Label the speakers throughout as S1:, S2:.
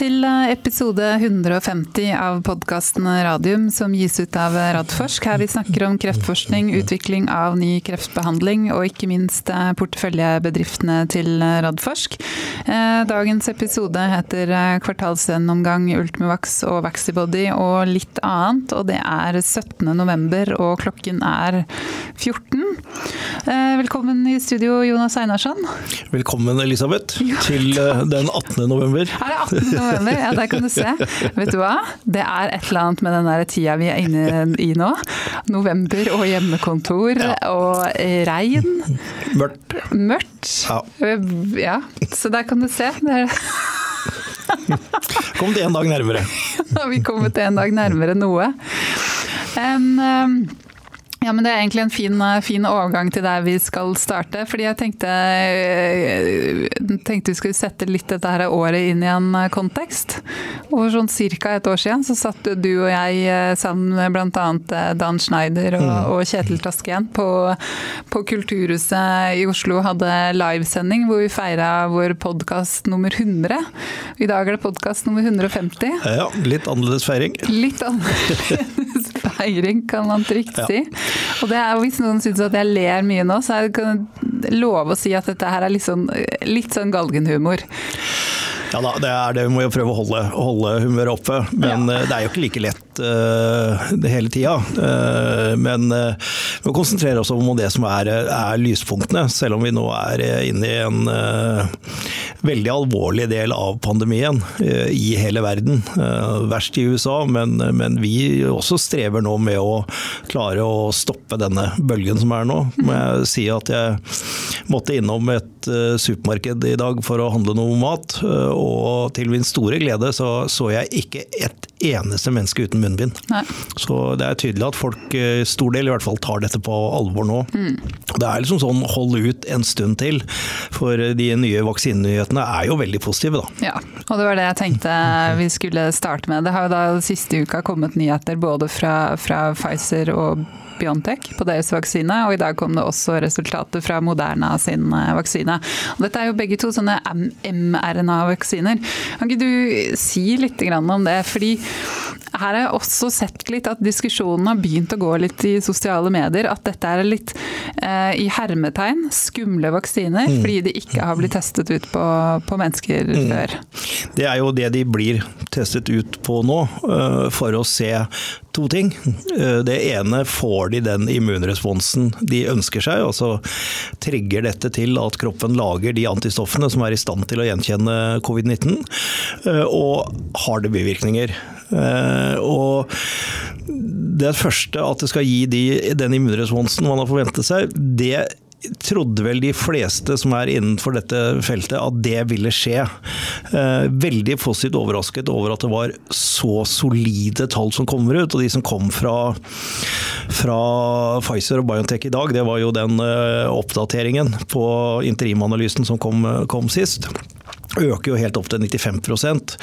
S1: til eh, episode 150 av podkasten Radium, som gis ut av Radforsk. Her vi snakker om kreftforskning, utvikling av ny kreftbehandling og ikke minst eh, porteføljebedriftene til Radforsk. Eh, dagens episode heter Kvartalsgjennomgang Ultimovax og Vaxibody og litt annet. Og det er 17. november, og klokken er 14. Velkommen i studio, Jonas Einarsson.
S2: Velkommen, Elisabeth, til den 18. november.
S1: Er det 18. november? Ja, der kan du se. Vet du hva? Det er et eller annet med den der tida vi er inne i nå. November og hjemmekontor ja. og regn.
S2: Mørkt.
S1: Mørkt. Ja. ja. Så der kan du se. Det er
S2: Kom til en dag nærmere.
S1: Nå har vi kommet en dag nærmere noe. Um, ja, men Det er egentlig en fin, fin, overgang til der vi skal starte. fordi Jeg tenkte, eh, tenkte vi skulle sette litt dette her året inn i en kontekst. For sånn ca. et år siden så satt du og jeg eh, sammen med bl.a. Eh, Dan Schneider og, mm. og Kjetil Tasken på, på, Kulturhuset i Oslo. Hadde livesending hvor vi feira vår podkast nummer 100. I dag er det podkast nummer 150.
S2: Ja, litt annerledes feiring.
S1: Litt annerledes feiring, kan man trygt ja. si. Og det er, Hvis noen syns at jeg ler mye nå, så kan jeg love å si at dette her er litt sånn, litt sånn galgenhumor.
S2: Ja da, det er det. Vi må jo prøve å holde, holde humøret oppe. Men ja. Eh, det er jo ikke like lett uh, hele tida. Uh, men uh, vi må konsentrere oss om det som er, er lyspunktene, selv om vi nå er inne i en veldig alvorlig del av pandemien i hele verden. Verst i USA, men, men, vi også strever nå med å klare å stoppe denne bølgen som er nå. Må jeg si at jeg måtte innom et supermarked i dag for å handle noe mat og til min store glede så så jeg ikke et eneste menneske uten munnbind. Nei. Så det er tydelig at folk, eh, stor del i hvert fall, tar dette på alvor nå. Mm. Det er liksom sånn hold ut en stund til, for de nye vaksinenyhetene er jo veldig positive,
S1: da. Ja, og det var det jeg tenkte vi skulle starte med. Det har jo da siste uka kommet nyheter både fra, fra Pfizer og Biontech på deres vaksine, og i dag kom det også resultater fra Moderna sin eh, vaksine. Og dette er jo begge to sånne mRNA-vaksiner. Kan ikke du si litt om det? Fordi her har jeg også sett litt at diskusjonen har begynt å gå litt i sosiale medier. At dette er litt eh, i hermetegn skumle vaksiner, mm. fordi de ikke har blitt testet ut på, på mennesker mm. før.
S2: Det er jo det de blir testet ut på nå, uh, for å se to ting. Uh, det ene får de den immunresponsen de ønsker seg, og så trigger dette til at kroppen lager de antistoffene som er i stand til å gjenkjenne covid-19, uh, og har det bivirkninger. Eh, og det første, at det skal gi de, den immunresponsen man har forventet seg, det trodde vel de fleste som er innenfor dette feltet at det ville skje. Eh, veldig positivt overrasket over at det var så solide tall som kommer ut. Og de som kom fra, fra Pfizer og Biontech i dag, det var jo den eh, oppdateringen på interimanalysen som kom, kom sist øker jo helt opp til 95%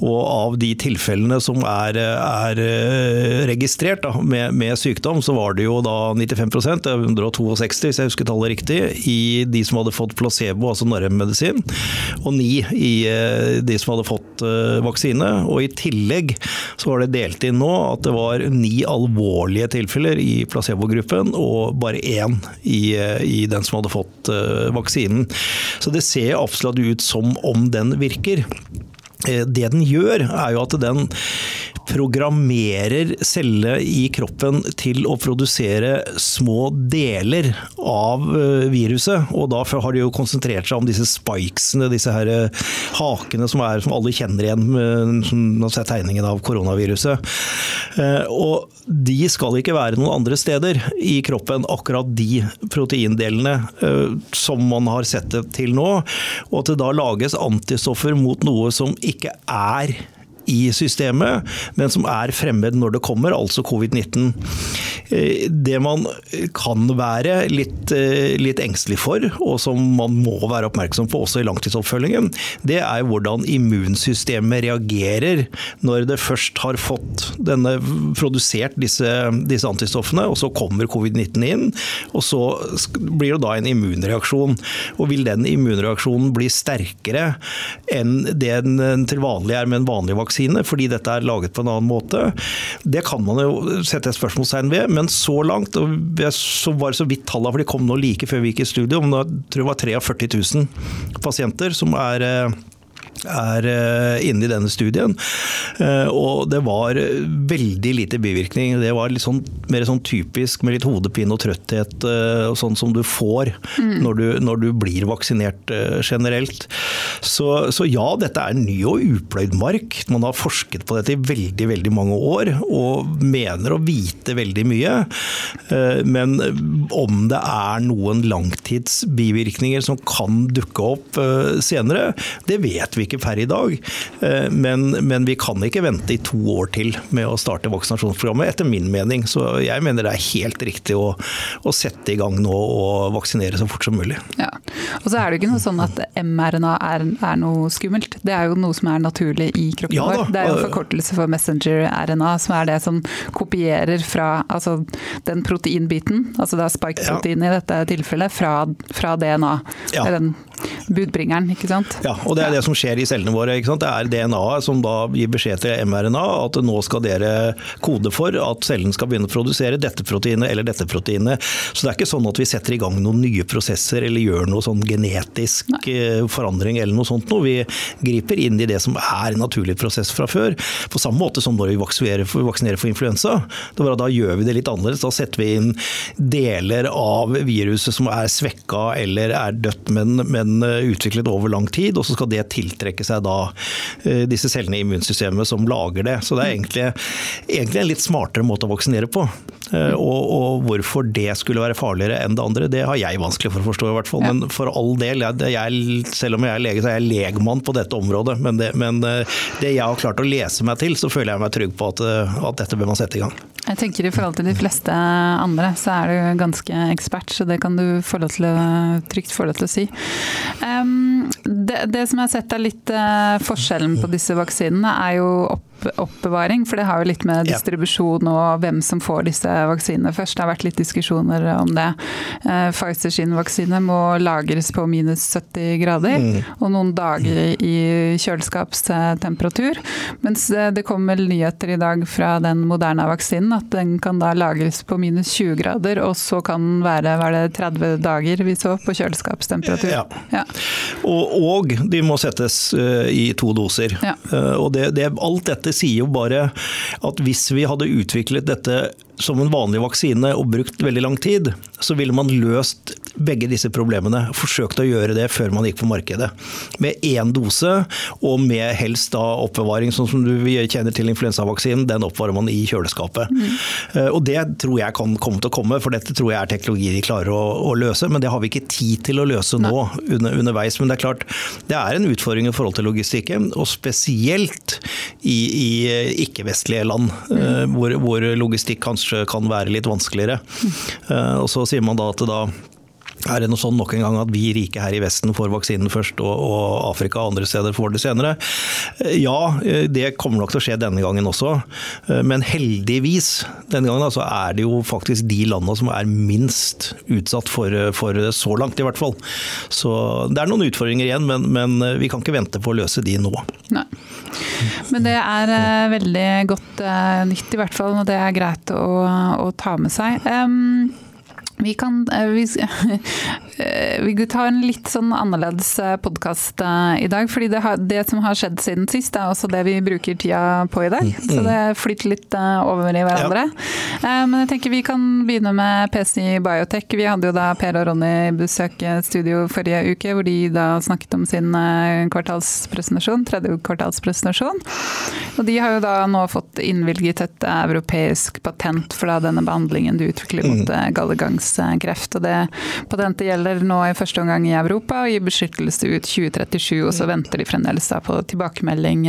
S2: og av de tilfellene som er, er eh, registrert da, med, med, sykdom, så var det jo da 95 det er 162 hvis jeg husker tallet riktig, i de som hadde fått placebo, altså narremedisin, og ni i eh, de som hadde fått eh, vaksine. Og i tillegg så var det delt inn nå at det var ni alvorlige tilfeller i placebogruppen, og bare én i, i den som hadde fått vaksinen. Så det ser absolutt ut som om den virker. Eh, det den gjør, er jo at den programmerer celler i kroppen til å produsere små deler av eh, viruset. Og da har de jo konsentrert seg om disse spikesene, disse her eh, hakene som, er, som alle kjenner igjen når man ser tegningen av koronaviruset. Og de skal ikke være noen andre steder i kroppen, akkurat de proteindelene som man har sett det til nå. Og at det da lages antistoffer mot noe som ikke er i systemet, men som er fremmed når det kommer, altså covid-19. Det man kan være litt, litt engstelig for, og som man må være oppmerksom på også i langtidsoppfølgingen, det er hvordan immunsystemet reagerer når det først har fått denne, produsert disse, disse antistoffene, og så kommer covid-19 inn. og Så blir det da en immunreaksjon. Og Vil den immunreaksjonen bli sterkere enn det den til vanlig er med en vanlig vaksine, fordi dette er laget på en annen måte? Det kan man jo sette et spørsmålstegn ved, men så langt og så var det så vidt tallene, for de kom nå like før vi gikk i studio, men jeg tror det var 43 000 pasienter som er eh, er eh, inne i denne studien. Eh, og det var veldig lite bivirkning. Det var litt sånn, mer sånn typisk med litt hodepine og trøtthet eh, og sånn som du får mm. når, du, når, du, blir vaksinert generelt. Så, så, ja, dette er ny og upløyd mark. Man har forsket på dette i veldig, veldig mange år og mener å vite veldig mye. Men om det er noen langtidsbivirkninger som kan dukke opp senere, det vet vi ikke per i dag. Eh, men, men, vi kan ikke vente i to år til med å starte vaksinasjonsprogrammet, etter min mening. Så jeg mener det er helt riktig å, å sette i gang nå og vaksinere så fort som mulig.
S1: Ja. Og så er det jo ikke noe sånn at mRNA er, er noe skummelt. Det er jo noe som er naturlig i kroppen ja, vår. Det er jo forkortelse for messenger-RNA, som er det som kopierer fra altså den proteinbiten, altså det er spike-proteinet ja. i dette tilfellet, fra, fra DNA. Ja. Den budbringeren, ikke sant.
S2: Ja, og det er det som skjer i cellene våre. ikke sant? Det er DNA-et som da gir beskjed til mRNA at nå skal dere kode for at cellen skal begynne å produsere dette proteinet eller dette proteinet. Så det er ikke sånn at vi setter i gang noen nye prosesser eller gjør noe sånn genetisk Nei. Eh, forandring eller noe sånt noe. Vi griper inn i det som er en naturlig prosess fra før. På samme måte som når vi vaksinerer for, vaksinerer for influensa. Da gjør vi det litt annerledes. Da setter vi inn deler av viruset som er svekka eller er dødt, men, men eh, utviklet over lang tid. Og så skal det tiltrekke seg da eh, disse cellene i immunsystemet som lager det. Så det er egentlig, egentlig en litt smartere måte å vaksinere på. Eh, og, og, hvorfor det skulle være farligere enn det andre, det har jeg vanskelig for å forstå. i hvert fall. Men for all del, jeg, jeg, selv om jeg er lege, så er jeg legmann på dette området. Men det, men eh, det, jeg har klart å lese meg til, så føler jeg meg trygg på at, at dette bør man sette i gang.
S1: Jeg tenker I forhold til de fleste andre, så er du ganske ekspert, så det kan du få lov til å, trygt få lov til å si. Um, det, det, som jeg har sett er litt uh, forskjellen på disse vaksinene, er jo opp oppbevaring, for det har jo litt med distribusjon og hvem som får disse vaksinene først. Det har vært litt diskusjoner om det. Eh, Pfizer sin vaksine må lagres på minus 70 grader mm. og noen dager i kjøleskapstemperatur. Mens det kommer nyheter i dag fra den moderne vaksinen at den kan da lagres på minus 20 grader, og så kan den være var det 30 dager vi så på kjøleskapstemperatur. Ja.
S2: ja. Og, og, de må settes uh, i to doser. Ja. Og det, det, alt dette dette sier jo bare at hvis vi hadde utviklet dette som en vanlig vaksine og brukt veldig lang tid, så ville man løst begge disse problemene. Forsøkt å gjøre det før man gikk på markedet. Med én dose, og med helst da oppbevaring, sånn som du kjenner til influensavaksinen, den oppvarer man i kjøleskapet. Mm. Og Det tror jeg kan komme til å komme, for dette tror jeg er teknologi de klarer å, å løse. Men det har vi ikke tid til å løse nå under, underveis. Men det er klart, det er en utfordring i forhold til logistikken, og spesielt i, i ikke-vestlige land, mm. hvor, hvor logistikk kanskje kanskje kan være litt vanskeligere. Mm. Og så sier man da at da er det noe sånn nok en gang at vi rike her i Vesten får vaksinen først, og, og Afrika og andre steder får det senere? Eh, ja, eh, det kommer nok til å skje denne gangen også. Men heldigvis denne gangen altså, er det jo faktisk de landene som er minst utsatt for, for så langt i hvert fall. Så det er noen utfordringer igjen, men, men vi kan ikke vente på å løse de nå. Nei.
S1: Men det er veldig godt nytt i hvert fall, og det er greit å, å ta med seg. Um, vi kan eh, vi, eh, vi tar en litt sånn annerledes eh, podkast i dag. fordi det, har, det, som har skjedd siden sist, er også det vi bruker tida på i dag. Mm. Så det flytter litt over i hverandre. Ja. Men jeg tenker vi kan begynne med PC Biotech. Vi hadde jo da Per og Ronny besøk studio forrige uke, hvor de da snakket om sin kvartalspresentasjon, tredje kvartalspresentasjon. Og de har jo da nå fått innvilget et europeisk patent for da denne behandlingen du utvikler mot mm. gallegangs livmorhalskreft. og det Patentet gjelder nå i første omgang i Europa og gir beskyttelse ut 2037. og Så venter de fremdeles på tilbakemelding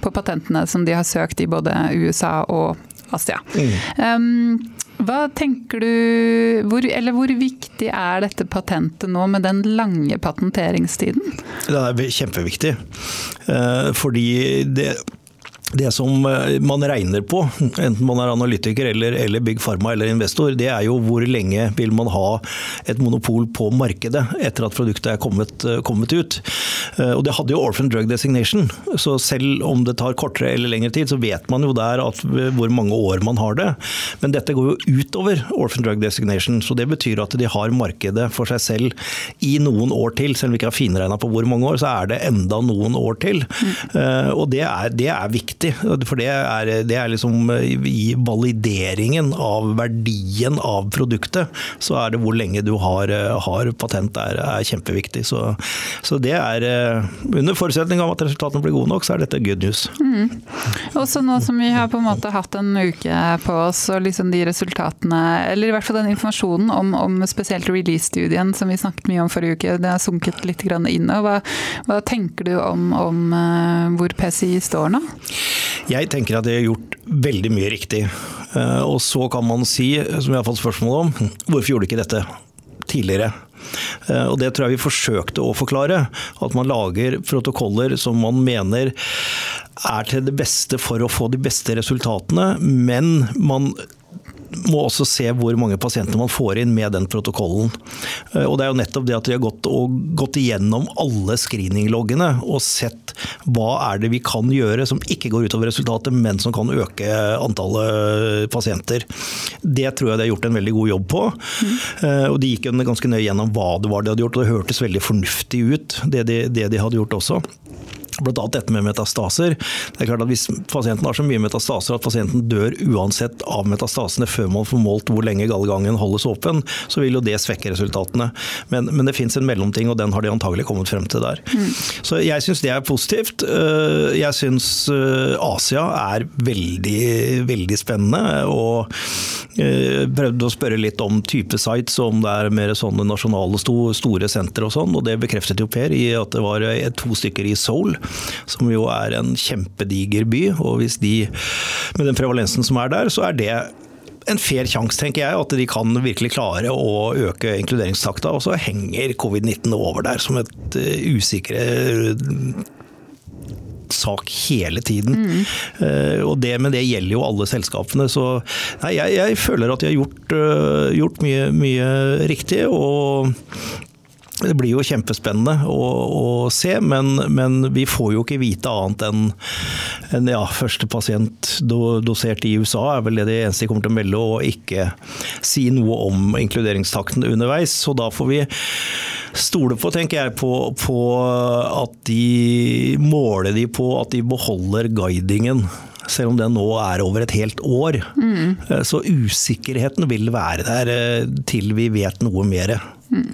S1: på patentene som de har søkt i både USA og Asia. Mm. Um, hva tenker du, hvor, eller hvor viktig er dette patentet nå med den lange patenteringstiden?
S2: Det er kjempeviktig. Eh, fordi det det som eh, man regner på, enten man er analytiker eller, eller, Big Pharma eller investor, det er jo hvor lenge vil man ha et monopol på markedet etter at produktet er kommet, eh, kommet ut. Eh, og Det hadde jo Orphan Drug Designation, så selv om det tar kortere eller lengre tid, så vet man jo der at, hvor mange år man har det. Men dette går jo utover Orphan Drug Designation, så det betyr at de har markedet for seg selv i noen år til. Selv om vi ikke har finregna på hvor mange år, så er det enda noen år til. Mm. Og det er, det er viktig viktig. For det er, det er liksom i valideringen av verdien av produktet, så er det hvor lenge du har, har patent er, er kjempeviktig. Så, så, det er under forutsetning av at resultatene blir gode nok, så er dette good news. Mm.
S1: Også nå som vi har på en måte hatt en uke på oss, og liksom de resultatene, eller i hvert fall den informasjonen om, om spesielt release-studien som vi snakket mye om forrige uke, det har sunket litt inn. Hva, hva tenker du om, om hvor PCI står nå?
S2: Jeg tenker at de har gjort veldig mye riktig. Eh, og så kan man si, som jeg har fått spørsmål om, hvorfor gjorde de ikke dette tidligere? Eh, og Det tror jeg vi forsøkte å forklare. At man lager protokoller som man mener er til det beste for å få de beste resultatene, men man må også se hvor mange pasienter man får inn med den protokollen. Eh, og Det er jo nettopp det at de har gått, gått igjennom alle screeningloggene og sett hva er det vi kan gjøre som ikke går utover resultatet, men som kan øke antallet pasienter. Det tror jeg de har gjort en veldig god jobb på. Mm. Og De gikk ganske nøye gjennom hva det var de hadde gjort, og det hørtes veldig fornuftig ut, det de, det de hadde gjort også. Bl.a. dette med metastaser. Det er klart at Hvis pasienten har så mye metastaser at pasienten dør uansett av metastasene før man får målt hvor lenge gallegangen holdes åpen, så vil jo det svekke resultatene. Men, men det fins en mellomting, og den har de antagelig kommet frem til der. Mm. Så jeg syns det er positivt. Eh, jeg syns eh, Asia er veldig, veldig spennende. og eh, prøvde å spørre litt om type sites, om det er mer sånne nasjonale store sentre og sånn. og Det bekreftet jo Per i at det var to stykker i Seoul som jo er en kjempediger by. Og hvis de, med den prevalensen som er der, så er det en fair sjanse, tenker jeg, at de kan virkelig klare å øke inkluderingstakta. Og så henger covid-19 over der som et uh, usikre uh, sak hele tiden. Mm. Uh, og det, men det gjelder jo alle selskapene. Så nei, jeg, jeg, føler at de har gjort, uh, gjort mye, mye, riktig. Og det blir jo kjempespennende å, å se, men, men, vi får jo ikke vite annet enn en, ja, første pasient do, dosert i USA er vel det de eneste de kommer til å melde, og ikke si noe om inkluderingstakten underveis. Så da får vi stole på, tenker jeg, på, på at de måler de på at de beholder guidingen selv om den nå er over et helt år. Mm. Så usikkerheten vil være der eh, til vi vet noe mer. Mm.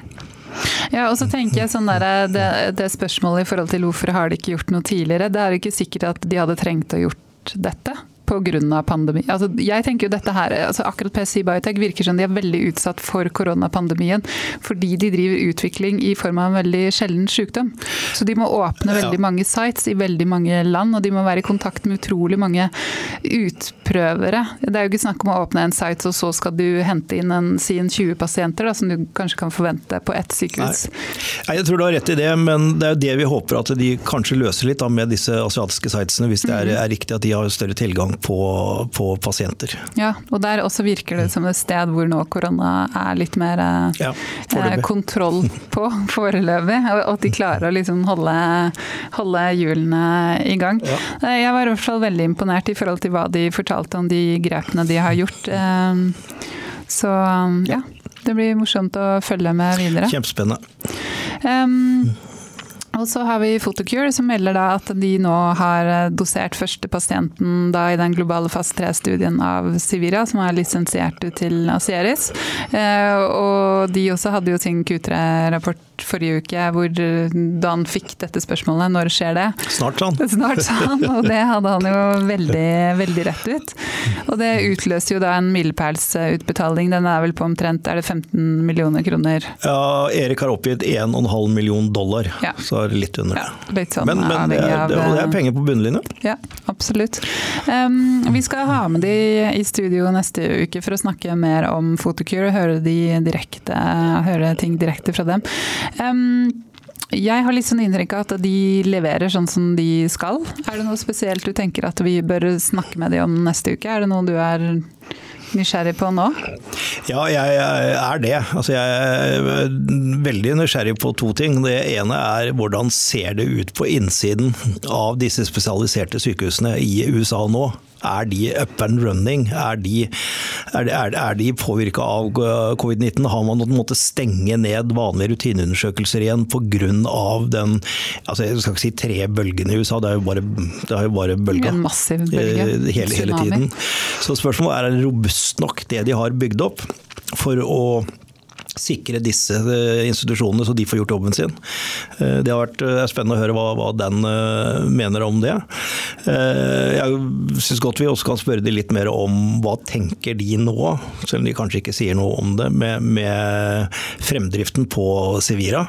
S1: Ja, og så tenker jeg sånn der, det, det, spørsmålet i forhold til hvorfor har de ikke gjort noe tidligere. Det er jo ikke sikkert at de hadde trengt å gjort dette pga. pandemi. Altså, jeg tenker jo dette her, altså Akkurat PSI Biotech virker som de er veldig utsatt for koronapandemien. Fordi de driver utvikling i form av en veldig sjelden sykdom. Så de må åpne veldig mange sites i veldig mange land, og de må være i kontakt med utrolig mange utprøvere. Det er jo ikke snakk om å åpne en site, og så skal du hente inn en, si en 20 pasienter, da, som du kanskje kan forvente på ett sykehus.
S2: Nei. Jeg tror du har rett i det, men det er jo det vi håper at de kanskje løser litt da, med disse asiatiske sitesene, hvis det er, mhm. er riktig at de har større tilgang på, på, pasienter.
S1: Ja, og der også virker det som et sted hvor nå korona er litt mer eh, ja, eh, kontroll på foreløpig. Og at de klarer å liksom holde, holde hjulene i gang. Ja. Eh, jeg var i hvert fall veldig imponert i forhold til hva de fortalte om de grepene de har gjort. Så ja, det blir morsomt å følge med videre.
S2: Kjempespennende. Um,
S1: Og så har vi Photocure som melder da at de nå har eh, dosert første pasienten da i den globale fase 3-studien av Sivira, som er lisensiert til Asieris. Eh, og de også hadde jo sin Q3-rapport forrige uke hvor Dan fikk dette spørsmålet, når skjer det?
S2: Snart, sa han.
S1: Snart, sa han, og det hadde han jo veldig, veldig rett ut. Og det utløser jo da en milepælsutbetaling, den er vel på omtrent er det 15 millioner kroner?
S2: Ja, Erik har oppgitt 1,5 million dollar. Ja. Så det litt under det.
S1: Ja, litt sånn
S2: men, men det, er, det, er penger på bunnlinja.
S1: Ja, absolutt. Um, vi skal ha med de i studio neste uke for å snakke mer om Photocure og høre, de høre ting direkte fra dem. Um, jeg har litt sånn inntrykk av at de leverer sånn som de skal. Er det noe spesielt du tenker at vi bør snakke med dem om neste uke? Er det noe du er nysgjerrig på nå?
S2: Ja, jeg er det. Altså, jeg er veldig nysgjerrig på to ting. Det ene er hvordan ser det ut på innsiden av disse spesialiserte sykehusene i USA nå? Er de up and running? Er de, er, er, er de påvirka av covid-19? Har man måttet stenge ned vanlige rutineundersøkelser igjen pga. den altså Jeg skal ikke si tre bølgene i USA, det er jo bare, det er jo bare bølga.
S1: En massiv bølge.
S2: Eh, hele, hele tiden. Så spørsmålet er er det robust nok, det de har bygd opp, for å sikre disse eh, institusjonene så de får gjort jobben sin. Eh, det har vært eh, spennende å høre hva, hva den mener om det. Jeg syns godt vi også kan spørre de litt mer om hva tenker de nå, selv om de kanskje ikke sier noe om det, med, med fremdriften på Sivira.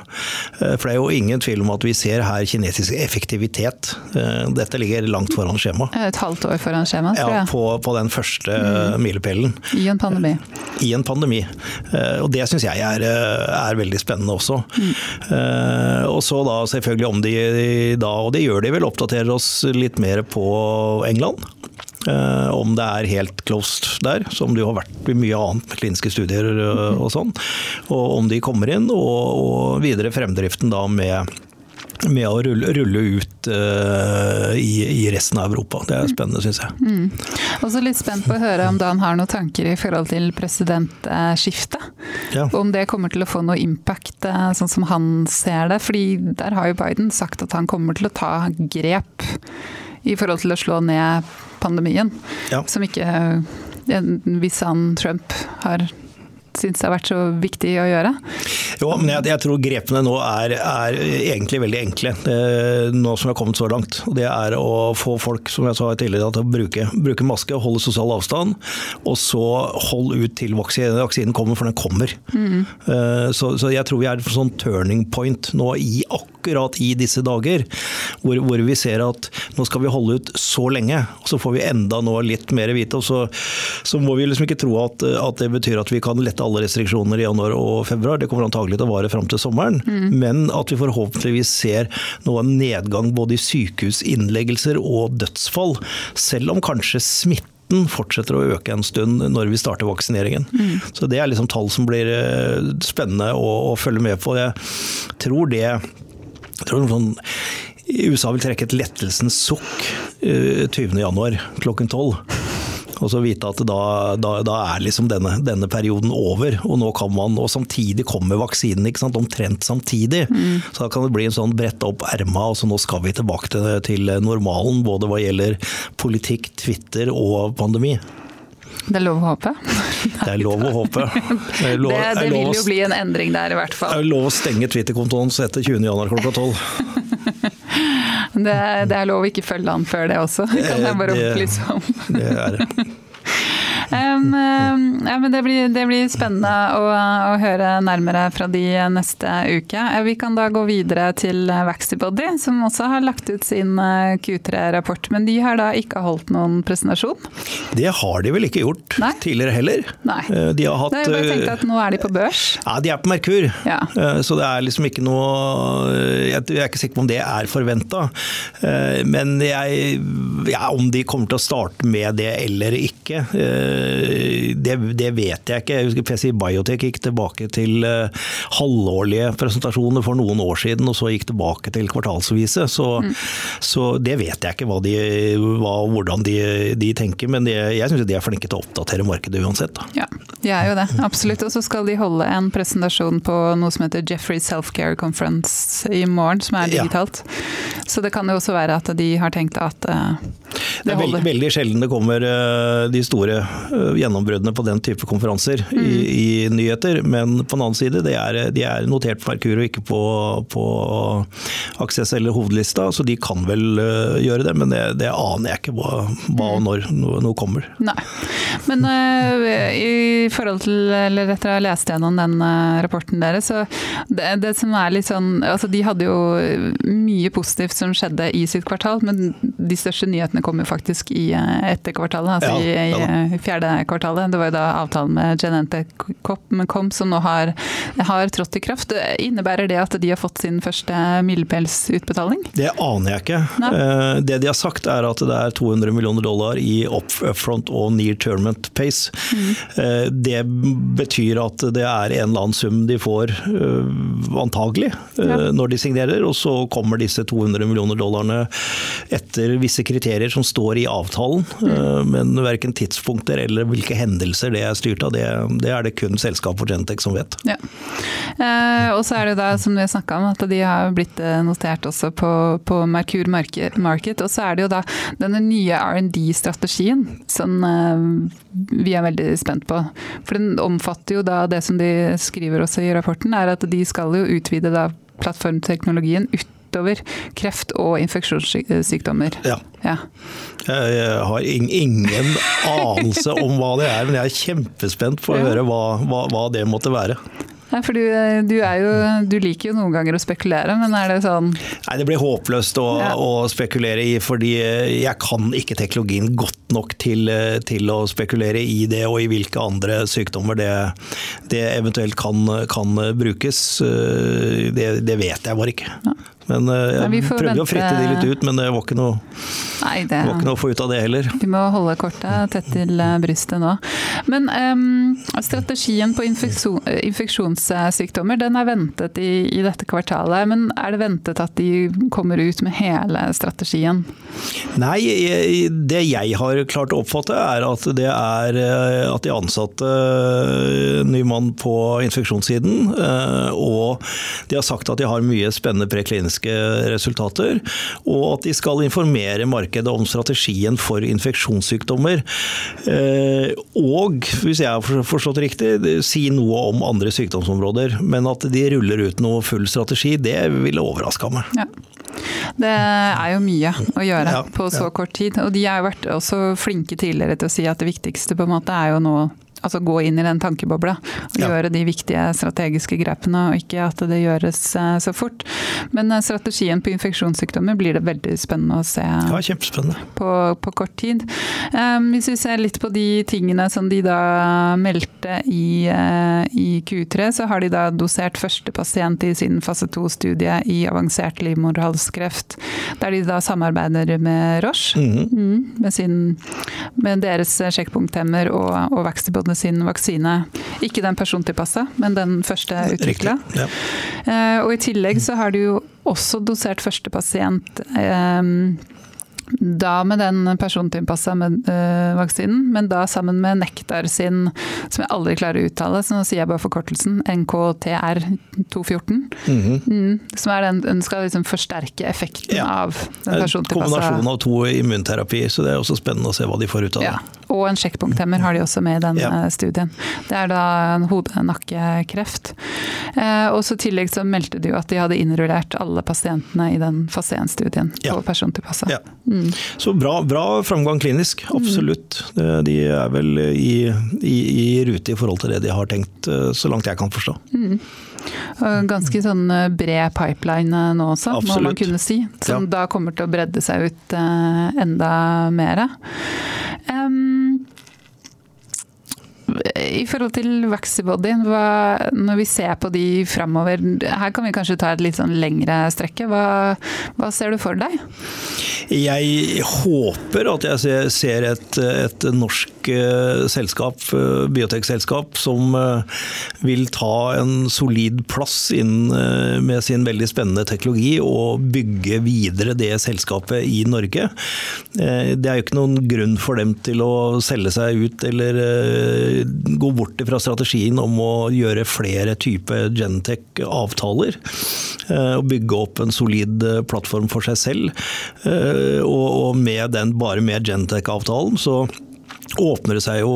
S2: For det er jo ingen tvil om at vi ser her kinesisk effektivitet. Dette ligger langt foran skjema.
S1: Et halvt år foran skjema,
S2: tror jeg. Ja, på, på den første mm. milepælen.
S1: I en pandemi.
S2: I en pandemi. Og det syns jeg er, eh, er, veldig spennende også. Mm. Uh, og så da selvfølgelig om de da, og det gjør de vel, oppdaterer oss litt mer på England. Uh, om det er helt closed der, som det jo har vært mye annet med kliniske studier uh, og sånn. Og om de kommer inn, og, og videre fremdriften da med med å rulle, rulle ut uh, i, i, resten av Europa. Det er spennende, syns jeg.
S1: Mm. Også litt spent på å høre om Dan har noen tanker i forhold til presidentskiftet. Ja. Om det kommer til å få noe impact, eh, sånn som han ser det. Fordi der har jo Biden sagt at han kommer til å ta grep i forhold til å slå ned pandemien. Ja. Som ikke eh, Hvis han Trump har syns har vært så viktig å gjøre?
S2: Jo, men jeg, jeg tror grepene nå er, er, egentlig veldig enkle, nå som vi har kommet så langt. Det er å få folk som jeg sa tidligere, til å bruke, bruke maske, holde sosial avstand. Og så hold ut til vaksinen, vaksinen kommer, for den kommer. Mm. Uh, så, så, jeg tror vi er på sånn turning point nå i akkurat i disse dager. Hvor, hvor, vi ser at nå skal vi holde ut så lenge, og så får vi enda nå litt mer vite. og Så, så må vi liksom ikke tro at, at det betyr at vi kan lette alle restriksjoner i januar og februar. Det kommer antagelig til å vare fram til sommeren. Mm. Men at vi forhåpentligvis ser noe nedgang både i sykehusinnleggelser og dødsfall. Selv om kanskje smitten fortsetter å øke en stund når vi starter vaksineringen. Mm. Så Det er liksom tall som blir eh, spennende å, å følge med på. Jeg tror det jeg tror sånn, USA vil trekke et lettelsens sukk 20.1 eh, klokken 12 og så vite at da, da, da er liksom denne, denne, perioden over, og nå kan man, og samtidig kommer vaksinen ikke sant, omtrent samtidig. Mm. Så da kan det bli en sånn brette opp erma, og så nå skal vi tilbake til, til normalen. Både hva gjelder politikk, Twitter og pandemi.
S1: Det er lov å håpe?
S2: Det er lov å håpe.
S1: Det, lov, det, det vil jo bli en endring der, i hvert fall.
S2: Det er lov å stenge Twitter-kontoen etter 20.1 klokka 12.
S1: Det, det, er lov å ikke følge han før det også, kan jeg bare opplyse om.
S2: Det er det.
S1: Um, ja, men det blir, det blir spennende å, å, høre nærmere fra de neste uke. Vi kan da gå videre til Vaxibody, som også har lagt ut sin eh, Q3-rapport. Men de har da ikke holdt noen presentasjon?
S2: Det har de vel ikke gjort Nei? tidligere heller.
S1: Nei. Eh, de har hatt, jeg bare tenkte at nå er de på børs?
S2: Ja, de er på Merkur. Ja. Så det er liksom ikke noe Jeg er ikke sikker på om det er forventa. Men jeg, ja, om de kommer til å starte med det eller ikke eh, det, det, vet jeg ikke. Jeg husker PCI Biotech gikk tilbake til eh, halvårlige presentasjoner for noen år siden, og så gikk tilbake til kvartalsvise. Så, mm. så det vet jeg ikke hva de, hva, hvordan de, de, tenker, men de, jeg syns de er flinke til å oppdatere markedet uansett. Da.
S1: Ja, de er jo det, absolutt. Og så skal de holde en presentasjon på noe som heter Jeffrey Selfcare Conference i morgen, som er digitalt. Ja. Så det kan jo også være at de har tenkt at
S2: det er veldig, veldig, sjelden det kommer eh, de store eh, gjennombruddene på den type konferanser mm. i, i, nyheter. Men på den annen side, er, de er notert på Merkur og ikke på, på Aksess eller hovedlista, så de kan vel eh, gjøre det. Men det, det aner jeg ikke hva, hva og mm. når noe, noe, kommer.
S1: Nei. Men uh, i forhold til, eller etter å ha lest gjennom den rapporten deres, så det, det, som er litt sånn altså De hadde jo mye positivt som skjedde i sitt kvartal, men de største nyhetene kom jo faktisk i eh, etter kvartalet, altså ja, i, i, eh, fjerde kvartalet. Det var jo da avtalen med Genentech kom, som nå har, har trådt i kraft. Innebærer det at de har fått sin første milepælsutbetaling?
S2: Det aner jeg ikke. Nei. Eh, det de har sagt er at det er 200 millioner dollar i upfront og near tournament pace. Mm. Det betyr at det er en eller annen sum de får, antagelig, ja. når de signerer. Og så kommer disse 200 millioner dollarene etter visse kriterier som står i avtalen. Mm. Men verken tidspunkter eller hvilke hendelser det er styrt av, det, det er det kun selskapet for Gentex som vet.
S1: Ja. Eh, og så er det da, som vi snakka om, at de har blitt eh, notert også på, på Merkur Market. Og så er det jo da denne nye R&D-strategien som eh, vi er veldig spent på. For den omfatter jo da det som de skriver også i rapporten, er at de skal jo utvide da plattformteknologien ut utover kreft og infeksjonssykdommer.
S2: Ja. ja. Jeg har ingen anelse om hva det er, men jeg er kjempespent på å høre hva, hva, hva det måtte være.
S1: Nei, for du, du, jo, du, liker jo noen ganger å spekulere, men er det sånn
S2: Nei, det blir håpløst å, ja. å, spekulere i, fordi jeg kan ikke teknologien godt nok til, til, å spekulere i det, og i hvilke andre sykdommer det, det eventuelt kan, kan brukes. Det, det, vet jeg bare ikke. Ja. Men eh, jeg Nei, prøvde vente... å fritte de litt ut, men det var ikke noe, Nei, det... var ikke noe å få ut av det heller.
S1: Vi må holde kortet tett til eh, brystet nå. Men um, strategien på infeksjonssykdommer den er ventet i, i, dette kvartalet. Men er det ventet at de kommer ut med hele strategien?
S2: Nei, det jeg har klart å oppfatte er at det er eh, at de ansatte ny mann på infeksjonssiden, og de har sagt at de har mye spennende prekliniske kliniske resultater, og at de skal informere markedet om strategien for infeksjonssykdommer. Eh, og, hvis jeg har forstått riktig, si noe om andre sykdomsområder. Men at de ruller ut noe full strategi, det ville overraska meg. Ja.
S1: Det er jo mye å gjøre ja, på så ja. kort tid. Og de har jo vært også flinke tidligere til å si at det viktigste på en måte er jo nå altså gå inn i den tankebobla og ja. gjøre de viktige strategiske grepene, og ikke at det gjøres eh, så fort. Men eh, strategien på infeksjonssykdommer blir det veldig spennende å se
S2: ja.
S1: På, på kort tid. Um, hvis vi ser litt på de tingene som de da meldte i, uh, i Q3, så har de da dosert første pasient i sin fase 2-studie i avansert livmorhalskreft, der de da samarbeider med Roche, mm -hmm. mm, med, sin, med, deres sjekkpunkthemmer og, og Vaxibody sin vaksine. Ikke den persontilpassa, men den første utvikla. Ja. Uh, og i tillegg så har du jo også dosert første pasient. Um, da med den persontilpassa uh, vaksinen, men da sammen med Nektar sin, som jeg aldri klarer å uttale, så nå sier jeg bare forkortelsen, NKTR214. Mm -hmm. mm, som er den, den skal liksom forsterke effekten ja. av den persontilpassa
S2: Kombinasjon av to immunterapi, så det er også spennende å se hva de får ut av det. Ja.
S1: Og en sjekkpunkthemmer har de også med i den ja. Eh, studien. Det er da en hode-nakkekreft. Eh, og så I tillegg så meldte de jo at de hadde innrullert alle pasientene i den fase 1-studien på persontilpassa. Ja. Mm.
S2: Mm. Så bra, bra, framgang klinisk, absolutt. Mm. De er vel i, i, i, rute i forhold til det de har tenkt, eh, så langt jeg kan forstå. Mm.
S1: Ganske sånn eh, bred pipeline eh, nå også, Absolutt. må man kunne si. Som ja. da kommer til å bredde seg ut enda mer. Um, I forhold til Vaxibody, når vi ser på de framover, her kan vi kanskje ta et litt sånn lengre strekke. Hva, hva ser du for deg?
S2: Jeg håper at jeg ser et, et norsk uh, selskap, uh, biotekselskap, som uh, vil ta en solid plass inn med sin veldig spennende teknologi og bygge videre det selskapet i Norge. Det er jo ikke noen grunn for dem til å selge seg ut eller gå bort fra strategien om å gjøre flere typer Gentech-avtaler. Og bygge opp en solid plattform for seg selv. Og med den, bare med Gentech-avtalen så åpner det seg jo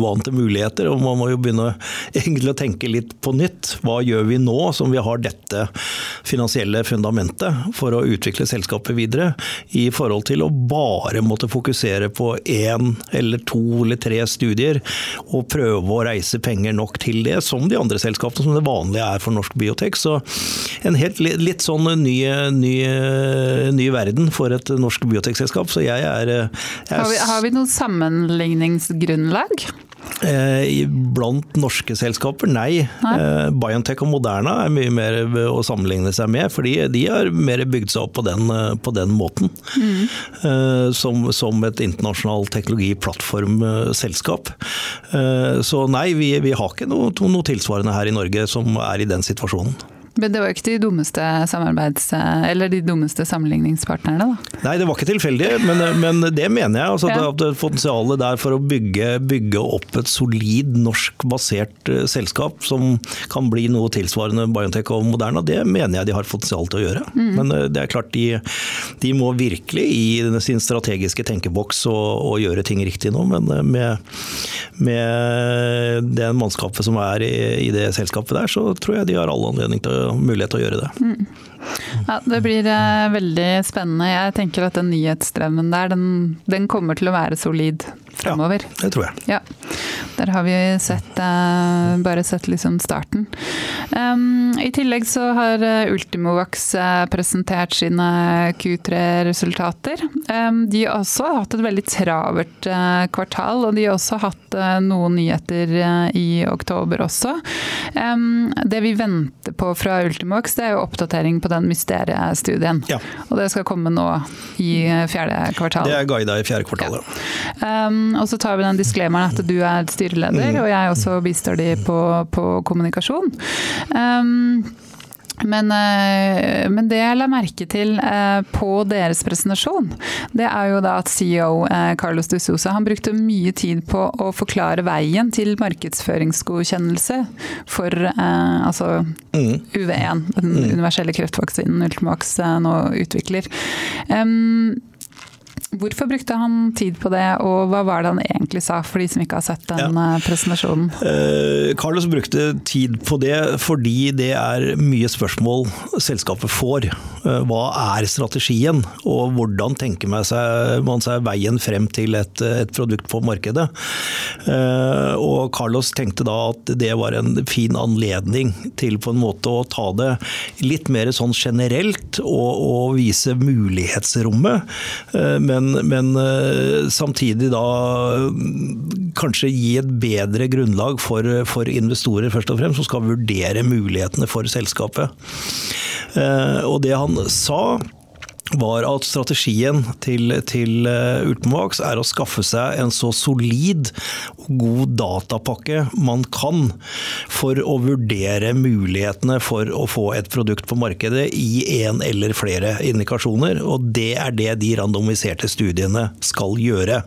S2: uante muligheter, og man må jo begynne egentlig å tenke litt på nytt. Hva gjør vi nå som vi har dette finansielle fundamentet for å utvikle selskapet videre, i forhold til å bare måtte fokusere på én eller to eller tre studier, og prøve å reise penger nok til det, som de andre selskapene, som det vanlige er for norsk biotek. Så en helt litt sånn ny, ny, ny verden for et norsk biotekselskap. Så jeg er, jeg
S1: er har, vi, har vi noen sammen sammenligningsgrunnlag?
S2: Eh, blant norske selskaper, nei. nei. Eh, Biontech og Moderna er mye mer å sammenligne seg med, fordi de har mer bygd seg opp på den, eh, på den måten. Mm. Som, som, et internasjonalt teknologiplattformselskap. Så nei, vi, vi har ikke noe, noe tilsvarende her i Norge som er i den situasjonen.
S1: Men det var ikke de dummeste de dummeste sammenligningspartnerne, da?
S2: Nei, det var ikke tilfeldig, men, men det mener jeg. Altså, ja. det Potensialet der for å bygge, bygge opp et solid norskbasert uh, selskap som kan bli noe tilsvarende Biontech og Moderna, det mener jeg de har potensial til å gjøre. Mm. Men uh, det er klart de, de, må virkelig i sin strategiske tenkeboks og, og gjøre ting riktig nå, men uh, med, med det mannskapet som er i, i det selskapet der, så tror jeg de har all anledning til å mulighet til å gjøre det. Mm.
S1: Ja, Det blir eh, veldig spennende. Jeg tenker at den nyhetsstrømmen der, den, den kommer til å være solid fremover.
S2: Ja, det tror jeg.
S1: Ja. Der har vi sett, uh, bare sett liksom starten. Um, I tillegg så har eh, Ultimovax eh, presentert sine Q3-resultater. Um, de har også hatt et veldig travert uh, kvartal, og de har også hatt uh, noen nyheter i oktober også. Um, det vi venter på fra Ultimovax, det er jo oppdatering på den mysteriestudien. Ja. Og det skal komme nå i fjerde kvartal.
S2: Det er guida i fjerde kvartal, ja.
S1: Um, og så tar vi den disclaimeren at du er styreleder, mm. og jeg også bistår de på, på kommunikasjon. Um, men, eh, men, det jeg la merke til eh, på deres presentasjon, det er jo da at CEO eh, Carlos de Sousa han brukte mye tid på å forklare veien til markedsføringsgodkjennelse for altså mm. UV1, den mm. universelle kreftvaksinen Ultimax nå utvikler. Um, Hvorfor brukte han tid på det, og hva var det han egentlig sa, for de som ikke har sett den ja. Eh, presentasjonen?
S2: Eh, Carlos brukte tid på det fordi det er mye spørsmål selskapet får. Eh, hva er strategien, og hvordan tenker man seg, man seg veien frem til et, et, produkt på markedet? Eh, og Carlos tenkte da at det var en fin anledning til på en måte å ta det litt mer sånn generelt, og, og vise mulighetsrommet. Eh, men men, eh, samtidig da kanskje gi et bedre grunnlag for, for, investorer, først og fremst, som skal vurdere mulighetene for selskapet. Eh, og det han sa var at strategien til, til eh, Ultimovax er å skaffe seg en så solid og god datapakke man kan for å vurdere mulighetene for å få et produkt på markedet i en eller flere indikasjoner. Og det er det de randomiserte studiene skal gjøre.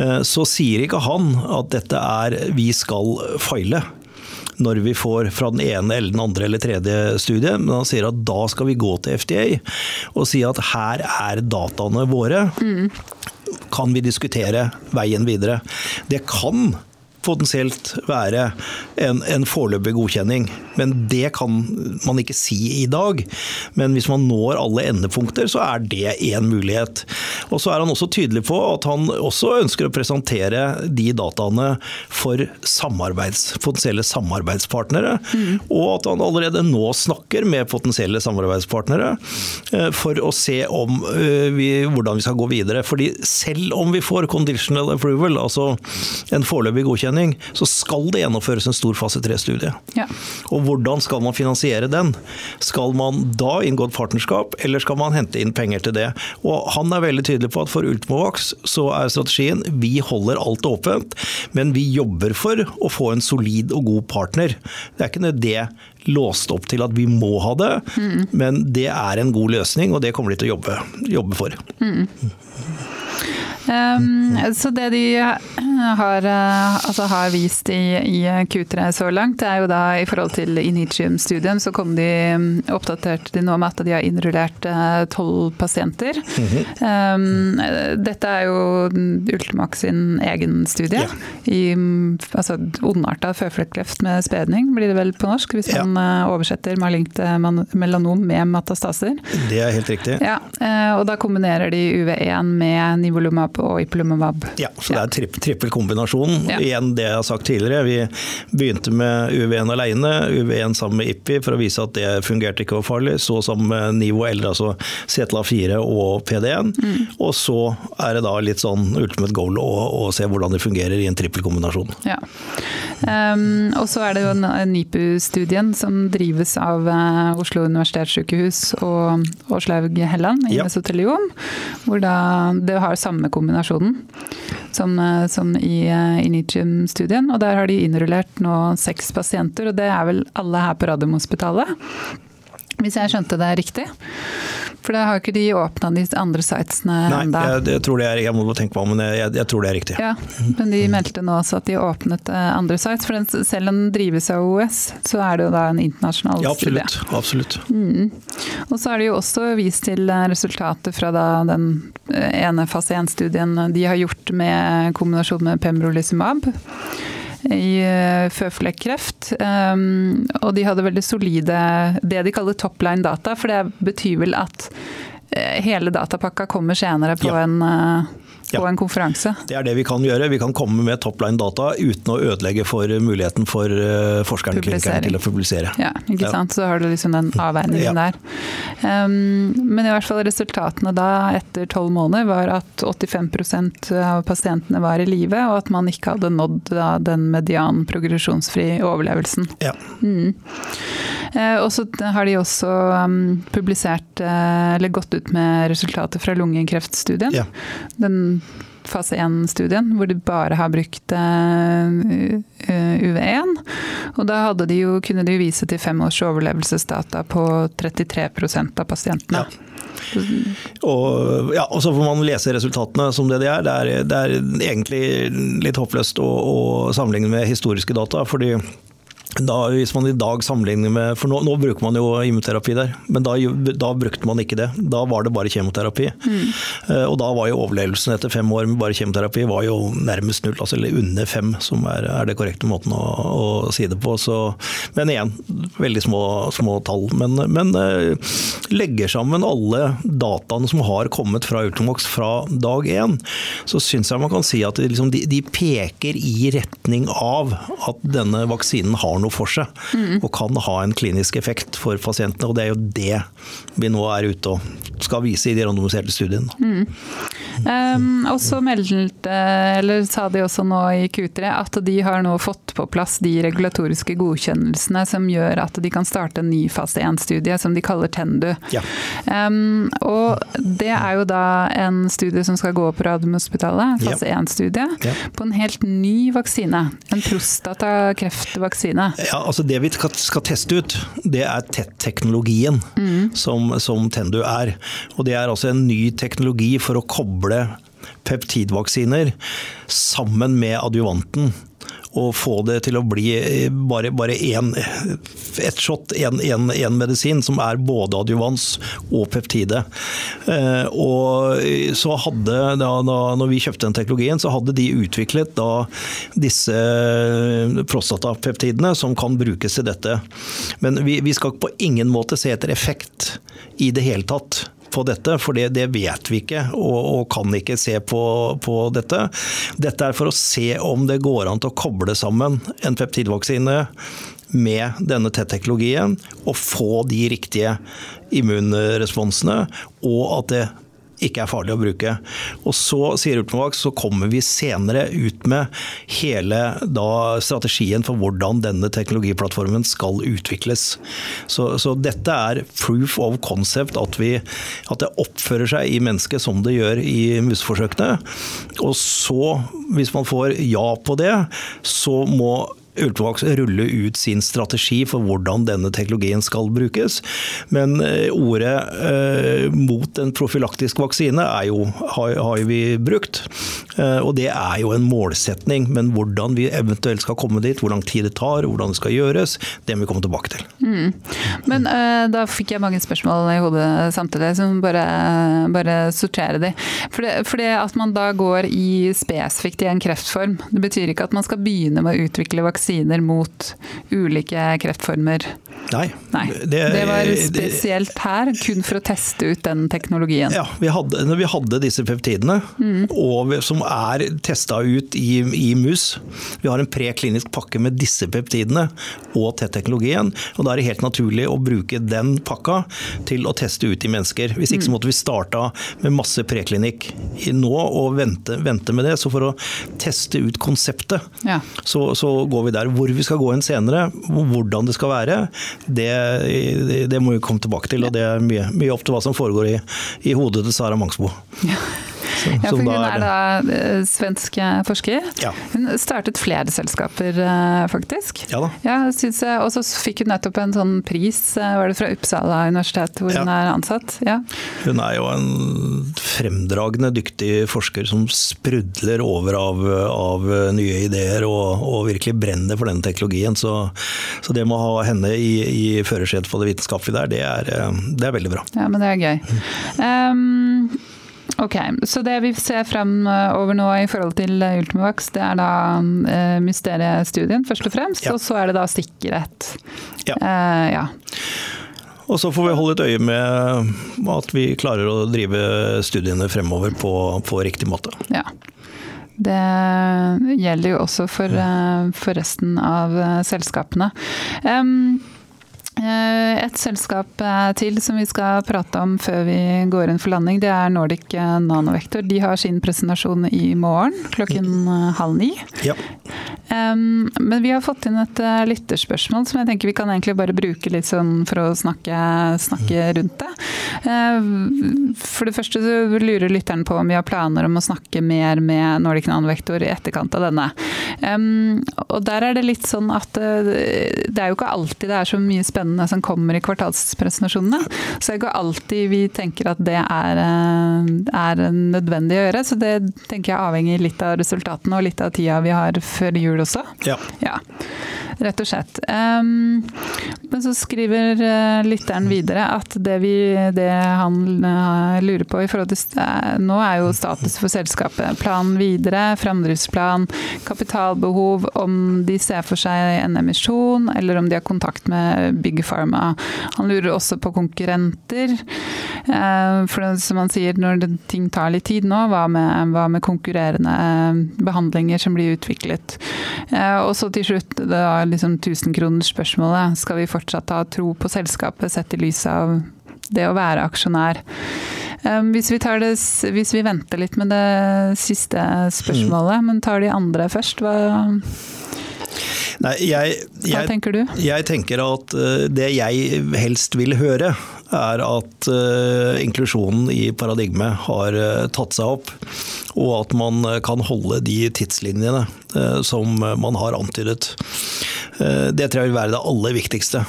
S2: Eh, så sier ikke han at dette er vi skal feile når vi får fra den ene eller den andre eller tredje studiet, men han sier at da skal vi gå til FDA og si at her er dataene våre. Mm. Kan vi diskutere veien videre? Det kan potensielt være en, en foreløpig godkjenning. Men det kan man ikke si i dag. Men hvis man når alle endepunkter, så er det én mulighet. Og så er han også tydelig på at han også ønsker å presentere de dataene for samarbeids, potensielle samarbeidspartnere. Mm. Og at han allerede nå snakker med potensielle samarbeidspartnere eh, for å se om eh, vi, hvordan vi skal gå videre. Fordi selv om vi får conditional approval, altså en foreløpig godkjenning, løsning, så skal det gjennomføres en stor fase 3-studie.
S1: Ja.
S2: Og hvordan skal man finansiere den? Skal man da inngå et partnerskap, eller skal man hente inn penger til det? Og han er veldig tydelig på at for Ultimovax så er strategien vi holder alt åpent, men vi jobber for å få en solid og god partner. Det er ikke det låst opp til at vi må ha det, mm. men det er en god løsning, og det kommer de til å jobbe, jobbe for. Mm.
S1: Um, så det de har, eh, altså har vist i, i, Q3 så langt, det er jo da i forhold til Initium-studien, så kom de oppdatert oppdaterte de nå med at de har innrullert eh, tolv pasienter. Mm -hmm. um, dette er jo Ultimax sin egen studie ja. i mm, altså, ondarta føflekkreft med spedning, blir det vel på norsk, hvis ja. man eh, oversetter malignt melanom med metastaser.
S2: Det er helt riktig.
S1: Ja, og da kombinerer de UV1 med nivolumab og Iplumumab.
S2: Ja, så det er tripp, trippelkombinasjon. Ja. Igjen det jeg har sagt tidligere. Vi begynte med UV1 alene, UV1 sammen med IPI for å vise at det fungerte ikke var farlig. Så sammen med Nivo L, altså CTLA4 og PD1. Mm. Og så er det da litt sånn ultimate goal å, å se hvordan det fungerer i en trippelkombinasjon. Ja.
S1: Um, og så er det jo NIPU-studien som drives av uh, Oslo universitetssykehus og Åslaug Helland i ja. mesoteliom, hvor da det har samme kombinasjonen som, uh, som i uh, Initium-studien. Og der har de innrullert nå seks pasienter, og det er vel alle her på Radiumhospitalet. Hvis jeg skjønte det riktig? For da har ikke de åpna de andre sitesene
S2: ennå? Jeg, jeg, tror det er, jeg må tenke på men jeg, jeg, tror det er riktig.
S1: Ja, Men de meldte nå også at de åpnet eh, andre sites. For den, selv om den drives av OS, så er det jo da en internasjonal
S2: ja, absolutt,
S1: studie.
S2: Absolutt.
S1: Mm. Og så har de jo også vist til eh, resultatet fra den eh, ene fase 1-studien de har gjort med kombinasjon med pembrolizumab i eh, føflekkreft. Um, og de hadde veldig solide det de kaller top line data, for det betyr vel at eh, hele datapakka kommer senere på ja. en uh, på ja. en konferanse.
S2: Det er det vi kan gjøre. Vi kan komme med topline-data uten å ødelegge for muligheten for forskeren forskerne til å publisere.
S1: Ja, ikke sant. Så har du liksom den avveiningen ja. der. Um, men i hvert fall resultatene da etter tolv måneder var at 85% av pasientene var i live, og at man ikke hadde nådd da, den median progresjonsfri overlevelsen. Ja. Mm. Uh, og så har de også um, publisert, uh, eller gått ut med resultater fra lungekreftstudien. Ja. Den fase 1-studien, hvor de bare har brukt uh, eh, UV1. Og da de jo, kunne de jo vise til fem års overlevelsesdata på 33% av pasientene. Ja.
S2: Og, ja, og, så får man lese resultatene som det de er. Det er, det er egentlig litt håpløst å, å sammenligne med historiske data. fordi da, hvis man i dag sammenligner med For nå, nå bruker man jo immunterapi der, men da, da, brukte man ikke det. Da var det bare kjemoterapi. Mm. Uh, og da var jo overlevelsen etter fem år med bare kjemoterapi var jo nærmest null, altså eller under fem, som er, er det korrekte måten å, å, si det på. Så, men igjen, veldig små, små tall. Men, men uh, legger sammen alle dataene som har kommet fra Ultimox fra dag én, så syns jeg man kan si at liksom, de, de peker i retning av at denne vaksinen har noe for seg, mm. og kan ha en klinisk effekt for pasientene. og Det er jo det vi nå er ute og skal vise i de randomiserte studiene. Mm.
S1: Um, og så meldte, eller sa de også nå i Q3 at de har nå fått på plass de regulatoriske godkjennelsene som gjør at de kan starte en ny fase 1-studie som de kaller TENDU. Ja. Um, og det er jo da en studie som skal gå på Radiumhospitalet, fase 1-studie, ja. på en helt ny vaksine. En prostatakreftvaksine.
S2: Ja, altså Det vi skal teste ut, det er TET-teknologien mm. som, som TENDU er. Og det er altså en ny teknologi for å koble peptidvaksiner sammen med adjuvanten å få det til å bli eh, bare, bare én, ett shot, én medisin, som er både adjuvans og peptide. Eh, og så hadde, da, da når vi kjøpte den teknologien, så hadde de utviklet da disse prostatapeptidene som kan brukes til dette. Men vi, vi skal på ingen måte se etter effekt i det hele tatt på dette, for det, det vet vi ikke og, og, kan ikke se på, på, dette. Dette er for å se om det går an til å koble sammen en peptidvaksine med denne TET-teknologien og få de riktige immunresponsene, og at det ikke er farlig å bruke. Og så sier Ultimovac, så kommer vi senere ut med hele da, strategien for hvordan denne teknologiplattformen skal utvikles. Så, så, dette er proof of concept, at, vi, at det oppfører seg i mennesket som det gjør i museforsøkene. Og så, hvis man får ja på det, så må Ultimovax rulle ut sin strategi for hvordan denne teknologien skal brukes. Men eh, ordet eh, mot en profylaktisk vaksine jo, har, har vi brukt. Eh, og det er jo en målsetning. Men hvordan vi eventuelt skal komme dit, hvor lang tid det tar, hvordan det skal gjøres, det må vi komme tilbake til. Mm.
S1: Men eh, da fikk jeg mange spørsmål i hodet samtidig, så bare, bare sortere de. For det, for det at man da går i spesifikt i en kreftform, det betyr ikke at man skal begynne med å utvikle vaksiner vaksiner mot ulike kreftformer?
S2: Nei.
S1: Nei. Det, det, var spesielt her, kun for å teste ut den teknologien?
S2: Ja, vi hadde, vi hadde disse peptidene, mm. og, som er testa ut i, i, mus Vi har en preklinisk pakke med disse peptidene og T-teknologien. og Da er det helt naturlig å bruke den pakka til å teste ut i mennesker. Hvis ikke så mm. måtte vi starta med masse preklinikk nå og vente, vente, med det. Så for å teste ut konseptet, ja. så, så går vi der. Hvor vi skal gå inn senere, hvordan det skal være, det, det, det må vi komme tilbake til. Og det er mye, mye opp til hva som foregår i, i hodet til Sara Mangsbo. Ja.
S1: Ja, for hun er, da eh, svensk eh, forsker. Ja. Hun startet flere selskaper, eh, faktisk. Ja da. Ja, og så fikk hun nettopp en sånn pris, var det fra Uppsala universitet, hvor ja. hun er ansatt? Ja.
S2: Hun er jo en fremdragende dyktig forsker som sprudler over av, av nye ideer og, og, virkelig brenner for den teknologien. Så, så det med å ha henne i, i førersetet for det vitenskapelige der, det er, det er, veldig bra.
S1: Ja, men det er gøy. Um, Ok, Så det vi ser fremover nå i forhold til Ultimavax, det er da uh, mysteriestudien først og fremst, ja. og så er det da sikkerhet. Ja. Uh, ja.
S2: Og så får vi holde et øye med at vi klarer å drive studiene fremover på, på riktig måte.
S1: Ja. Det gjelder jo også for, for resten av selskapene. Um, Eh, et selskap eh, til som vi skal prate om før vi går inn for landing, det er Nordic eh, Nanovektor. De har sin presentasjon i morgen klokken halv ni. Ja. Men vi har fått inn et lytterspørsmål som jeg tenker vi kan egentlig bare bruke litt sånn for å snakke, snakke rundt det. For det første så lurer lytteren på om vi har planer om å snakke mer med Nordic Nanovektor i etterkant av denne. Og der er det litt sånn at det er jo ikke alltid det er så mye spennende spennende som kommer i kvartalspresentasjonene. Så er ikke alltid vi tenker at det er, eh, er, nødvendig å gjøre. Så det tenker jeg avhenger litt av resultatene og litt av tida vi har før jul også. Ja. ja rett og slett. Um, men så skriver uh, lytteren videre at det, vi, det han uh, lurer på i forhold til Nå er jo status for selskapet. Plan videre, framdriftsplan, kapitalbehov, om de ser for seg en emisjon, eller om de har kontakt med Big Pharma. Han lurer også på konkurrenter. Eh, for som han sier, når ting tar litt tid nå, hva med, hva med konkurrerende eh, behandlinger som blir utviklet? Eh, og så til slutt var liksom tusenkronersspørsmålet. Skal vi fortsatt ha tro på selskapet sett i lys av det å være aksjonær? Hvis vi, det, hvis vi, venter litt med det siste spørsmålet, men tar de andre først, hva
S2: Nei, jeg, jeg,
S1: Hva tenker du?
S2: Jeg tenker at eh, det jeg helst vil høre, er at uh, inklusjonen i paradigmet har uh, tatt seg opp. Og at man kan holde de tidslinjene som man har antydet. Det tror jeg vil være det aller viktigste.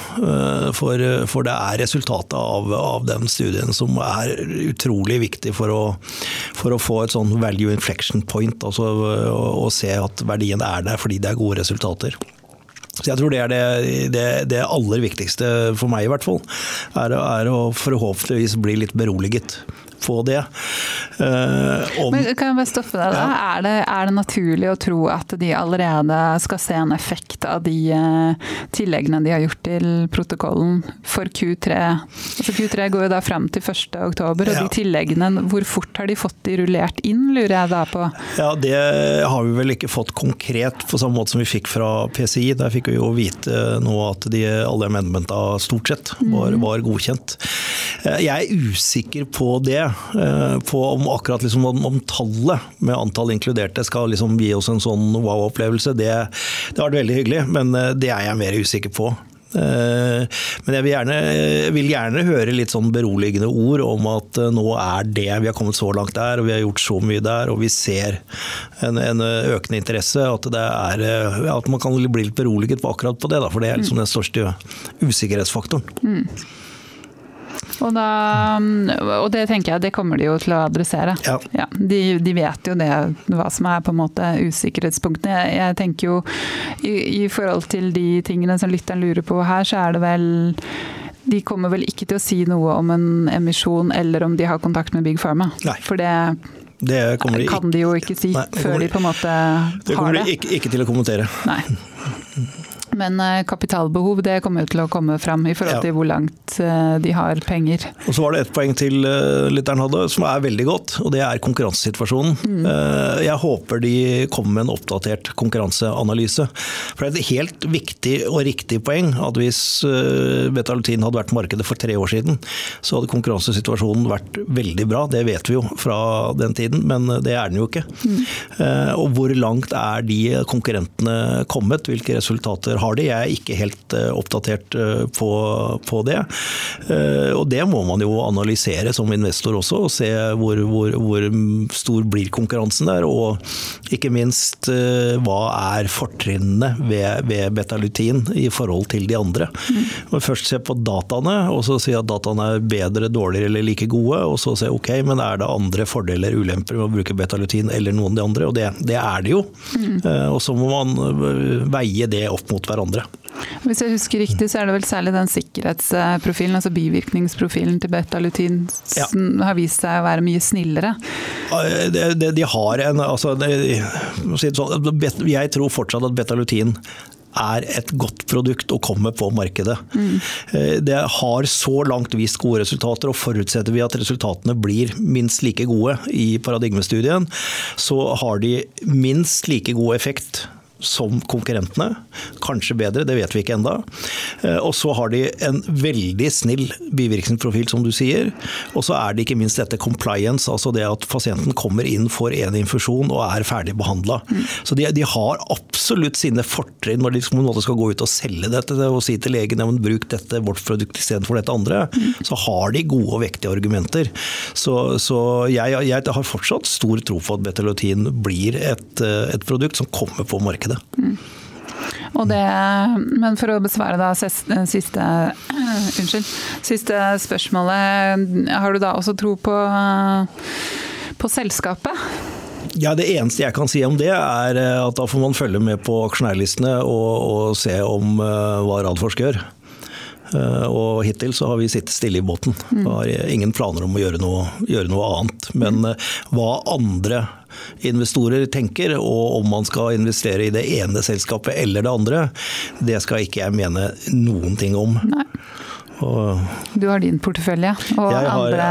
S2: For, for det er resultatet av, av, den studien som er utrolig viktig for å, for å få et sånn value inflection point. Altså å se at verdien er der fordi det er gode resultater. Så jeg tror det er det, det, det, aller viktigste for meg, i hvert fall. Er, er å forhåpentligvis bli litt beroliget på det.
S1: Eh, om, Men kan jeg bare stoppe deg da? Ja. Er, det, er, det, naturlig å tro at de allerede skal se en effekt av de uh, tilleggene de har gjort til protokollen for Q3? Altså Q3 går jo da fram til 1.10, og ja. de tilleggene, hvor fort har de fått de rullert inn, lurer jeg da på?
S2: Ja, Det har vi vel ikke fått konkret på samme måte som vi fikk fra PCI. Der fikk vi jo vite nå at de, alle amendmenta stort sett var, mm. var godkjent. Jeg er usikker på det. På om akkurat liksom om, tallet med antall inkluderte skal liksom gi oss en sånn wow-opplevelse. Det, det har vært veldig hyggelig, men det er jeg mer usikker på. Eh, men jeg vil, gjerne, vil gjerne, høre litt sånn beroligende ord om at eh, nå er det vi har kommet så langt der, og vi har gjort så mye der, og vi ser en, en økende interesse. At, er, eh, at, man kan bli litt beroliget på akkurat på det, da, for det er liksom den største usikkerhetsfaktoren. Mm.
S1: Og, da, og, det tenker jeg det kommer de jo til å adressere. Ja. Ja, de, de, vet jo det, hva som er på en måte usikkerhetspunktene. Jeg, jeg tenker jo i, i, forhold til de tingene som lytteren lurer på her, så er det vel de kommer vel ikke til å si noe om en emisjon eller om de har kontakt med Big Pharma.
S2: Nei.
S1: For det
S2: det de
S1: kan de jo ikke si Nei, før de på en måte har det.
S2: Det kommer de ikke, ikke til å kommentere.
S1: Nei. Men eh, kapitalbehov det kommer til å komme fram i forhold til ja. hvor langt eh, de har penger.
S2: Og Så var det ett poeng til uh, lytteren hadde, som er veldig godt, og det er konkurransesituasjonen. Mm. Jeg håper de kommer med en oppdatert konkurranseanalyse. For det er et helt viktig og riktig poeng at hvis Betalutin hadde vært markedet for tre år siden, så hadde konkurransesituasjonen vært veldig bra. Det vet vi jo fra den tiden, men det er den jo ikke. Mm. Og hvor langt er de konkurrentene kommet? Hvilke resultater har de? Jeg er ikke helt eh, oppdatert eh, på, på det. Eh, og det må man jo analysere som investor også, og se hvor, hvor, hvor stor blir konkurransen der. Og ikke minst hva er fortrinnene ved, ved betalutin i forhold til de andre. Mm. Først se på dataene, og så si at dataene er bedre, dårligere eller like gode. Og så se ok, men er det andre fordeler, ulemper med å bruke betalutin eller noen av de andre? Og det, det er det jo. Mm. Og så må man veie det opp mot hverandre.
S1: Hvis jeg husker riktig, så er det vel særlig den sikkerhetsprofilen, altså bivirkningsprofilen til betalutin, ja. som har vist seg å være mye snillere?
S2: De, de, de har en altså, de, Jeg tror fortsatt at betalutin er et godt produkt å komme på markedet. Mm. Det har så langt vist gode resultater, og forutsetter vi at resultatene blir minst like gode i paradigmestudien, så har de minst like god effekt som konkurrentene. Kanskje bedre, det vet vi ikke enda. Eh, og så har de en veldig snill bivirkningsprofil, som du sier. Og så er det ikke minst dette compliance, altså det at pasienten kommer inn, for en infusjon og er ferdig behandla. Så de, de, har absolutt sine fortrinn når de skal gå ut og selge dette og si til legen at bruk dette, vårt produkt istedenfor dette andre. Så har de gode og vektige argumenter. Så, så jeg, jeg, har fortsatt stor tro på at betalotin blir et, eh, et produkt som kommer på markedet markedet. Mm.
S1: Det, men for å besvare da siste, unnskyld, siste spørsmålet. Har du da også tro på, på selskapet?
S2: Ja, Det eneste jeg kan si om det, er at da får man følge med på aksjonærlistene og, og se om uh, hva Radforsk gjør. Uh, og hittil så har vi sittet stille i båten. Mm. Har ingen planer om å gjøre noe, gjøre noe annet. Men uh, hva andre investorer tenker, og om man skal investere i det ene selskapet eller det andre, det skal ikke jeg mene noen ting om. Nei.
S1: Og du har din portefølje, og har, andre,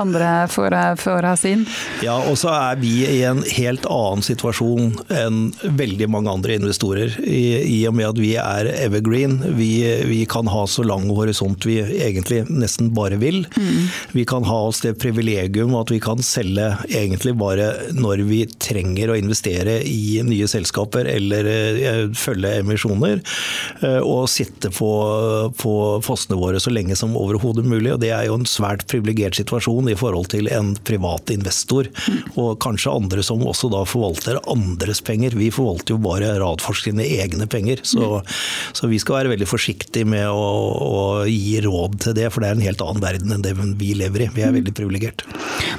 S1: andre får, får, ha sin?
S2: Ja, og så er vi i en helt annen situasjon enn veldig mange andre investorer. I, i og med at vi er evergreen. Vi, vi, kan ha så lang horisont vi egentlig nesten bare vil. Mm. Vi kan ha oss det privilegium at vi kan selge egentlig bare når vi trenger å investere i nye selskaper eller uh, følge emisjoner. Uh, og sitte på, på fossene våre så lenge som overhodet mulig. og Det er jo en svært privilegert situasjon i forhold til en privat investor, og kanskje andre som også da forvalter andres penger. Vi forvalter jo bare Radforsk egne penger, så, så, vi skal være veldig forsiktige med å, å, gi råd til det, for det er en helt annen verden enn det vi lever i. Vi er veldig privilegert.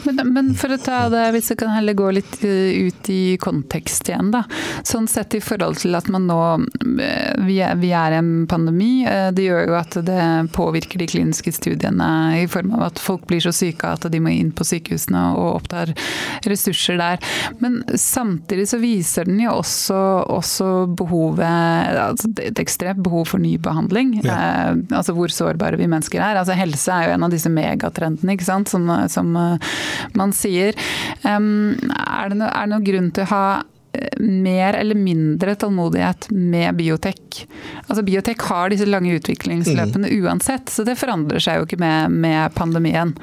S1: Men, men, for å ta det, hvis jeg kan heller gå litt eh, ut i kontekst igjen, da. Sånn sett i forhold til at man nå eh, Vi er, vi er en pandemi. Eh, det gjør jo at det påvirker påvirker de kliniske studiene i form av at folk blir så syke at de må inn på sykehusene og opptar ressurser der. Men samtidig så viser den jo også, også behovet altså Et ekstremt behov for ny behandling. Ja. Eh, altså hvor sårbare vi mennesker er. Altså helse er jo en av disse megatrendene ikke sant? Som, som uh, man sier. Um, er, det no, er det noen grunn til å ha mer eller mindre tålmodighet med biotek. Altså Biotek har disse lange utviklingsløpene mm. uansett, så det forandrer seg jo ikke med, med pandemien.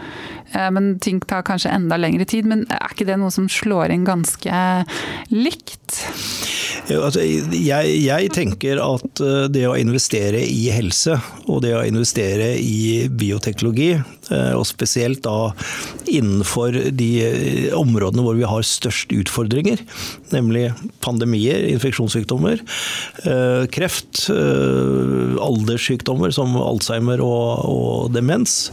S1: Eh, men ting tar kanskje enda lengre tid. Men er ikke det noe som slår inn ganske likt?
S2: Altså, jeg, jeg, tenker at eh, det å investere i helse og det å investere i bioteknologi, og spesielt da innenfor de områdene hvor vi har størst utfordringer, nemlig pandemier, infeksjonssykdommer, kreft, alderssykdommer som Alzheimer og, og demens,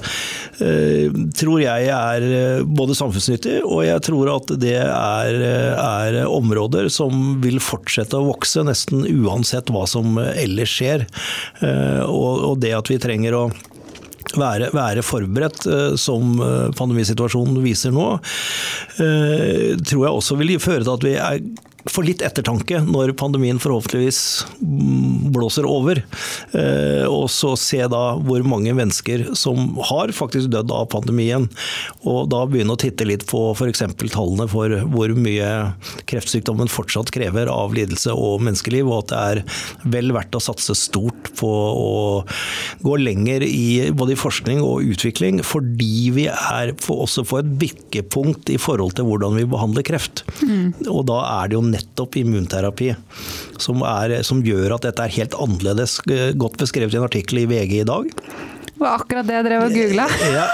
S2: tror jeg er eh, både samfunnsnyttig, og jeg tror at det er, eh, er, områder som vil fortsette å vokse nesten uansett hva som ellers skjer. Og, og det at vi trenger å være, være, forberedt, som pandemisituasjonen viser nå, tror jeg også vil føre til at vi er for litt ettertanke når pandemien forhåpentligvis blåser over. Eh, og så se da hvor mange mennesker som har faktisk dødd av pandemien. Og da begynne å titte litt på f.eks. tallene for hvor mye kreftsykdommen fortsatt krever av lidelse og menneskeliv, og at det er vel verdt å satse stort på å gå lenger i både i forskning og utvikling, fordi vi er også på et bikkepunkt i forhold til hvordan vi behandler kreft. Mm. Og da er det jo nettopp immunterapi som, er, som gjør at dette er helt annerledes. Eh, godt beskrevet i en artikkel i VG i dag.
S1: Det var akkurat det jeg drev og googla. Ja.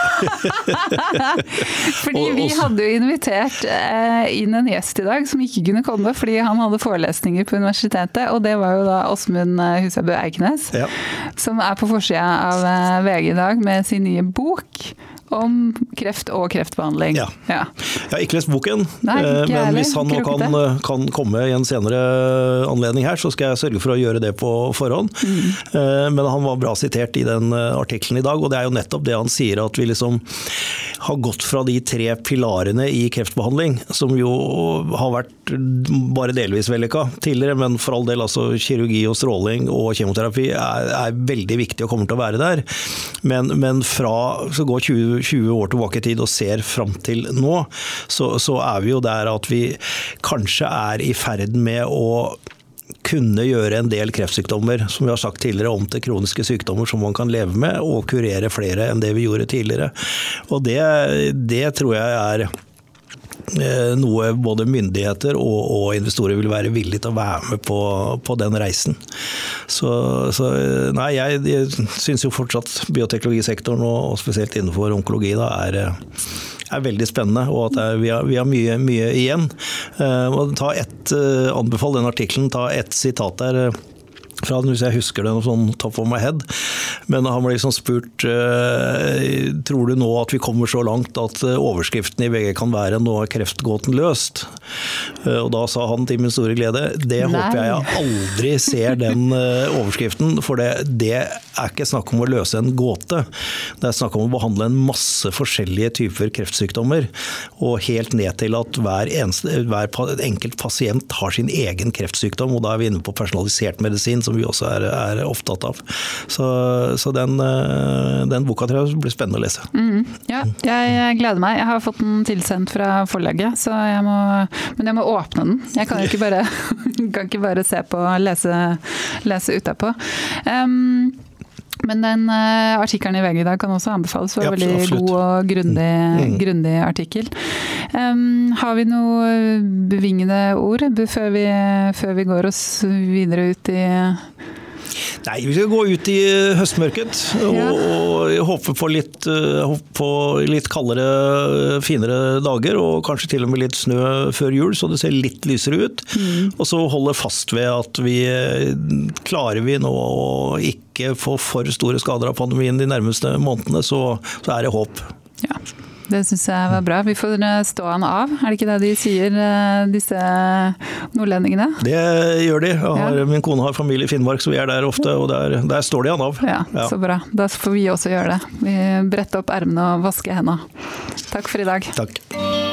S1: fordi vi hadde jo invitert eh, inn en gjest i dag som ikke kunne komme fordi han hadde forelesninger på universitetet. Og det var jo da Åsmund Husabø Eiknes, ja. som er på forsida av VG i dag med sin nye bok om kreft og kreftbehandling. Ja.
S2: ja. Jeg har ikke lest boken, Nei, ikke eh, men hvis han nå kan, eh, kan, komme i en senere anledning her, så skal jeg sørge for å gjøre det på forhånd. Mm. Eh, men han var bra sitert i den artikkelen i dag, og det er jo nettopp det han sier, at vi liksom har gått fra de tre pilarene i kreftbehandling, som jo har vært bare delvis vellykka tidligere, men for all del altså kirurgi og stråling og kjemoterapi er, er veldig viktig og kommer til å være der. Men, men fra så går 20 20 år tilbake i tid og ser fram til nå, så, så er vi jo der at vi kanskje er i ferd med å kunne gjøre en del kreftsykdommer som vi har sagt tidligere, om til kroniske sykdommer som man kan leve med, og kurere flere enn det vi gjorde tidligere. Og Det, det tror jeg er noe både myndigheter og, og, investorer vil være villige til å være med på, på den reisen. Så, så nei, jeg, jeg syns jo fortsatt bioteknologisektoren, og, spesielt innenfor onkologi, da, er, er veldig spennende, og at er, vi, har, vi, har, mye, mye igjen. Uh, ett, uh, Anbefal den artikkelen, ta ett sitat der fra den, hvis jeg husker det noe sånn top of my head. Men han ble liksom spurt eh, tror du nå at vi kommer så langt at eh, overskriften i VG kan være 'nå er kreftgåten løst'. Eh, og da sa han til min store glede det Nei. håper jeg jeg aldri ser den overskriften, for det, det, er ikke snakk om å løse en gåte. Det er snakk om å behandle en masse forskjellige typer kreftsykdommer. Og helt ned til at hver, eneste, hver enkelt pasient har sin egen kreftsykdom, og da er vi inne på personalisert medisin. som vi også er, er opptatt av. Så, så den, eh, den, boka tror jeg blir spennende å lese.
S1: Mm, ja, jeg gleder meg. Jeg har fått den tilsendt fra forlaget, så jeg må, men jeg må åpne den. Jeg kan ikke bare, kan ikke bare se på og lese, lese utapå. Um, men den uh, artikkelen i VG i dag kan også anbefales. Det var ja, veldig absolutt. god og grundig, mm. grundig artikkel. Um, har vi noe bevingende ord før vi, før vi går oss videre ut i
S2: Nei, vi skal gå ut i høstmørket og, og håpe på litt, eh, på litt kaldere, finere dager. Og kanskje til og med litt snø før jul, så det ser litt lysere ut. Mm. Og så holde fast ved at vi klarer vi nå å ikke få for store skader av pandemien de nærmeste månedene, så, så er det håp.
S1: Ja. Det syns jeg var bra. Vi får stå han av, er det ikke det de sier, eh, disse nordlendingene?
S2: Det gjør de. Har, ja. Min kone har familie i Finnmark, så vi er der ofte, og der, der står de han av.
S1: Ja, ja, Så bra. Da får vi også gjøre det. Vi bretter opp ermene og vasker hendene. Takk for i dag.
S2: Takk.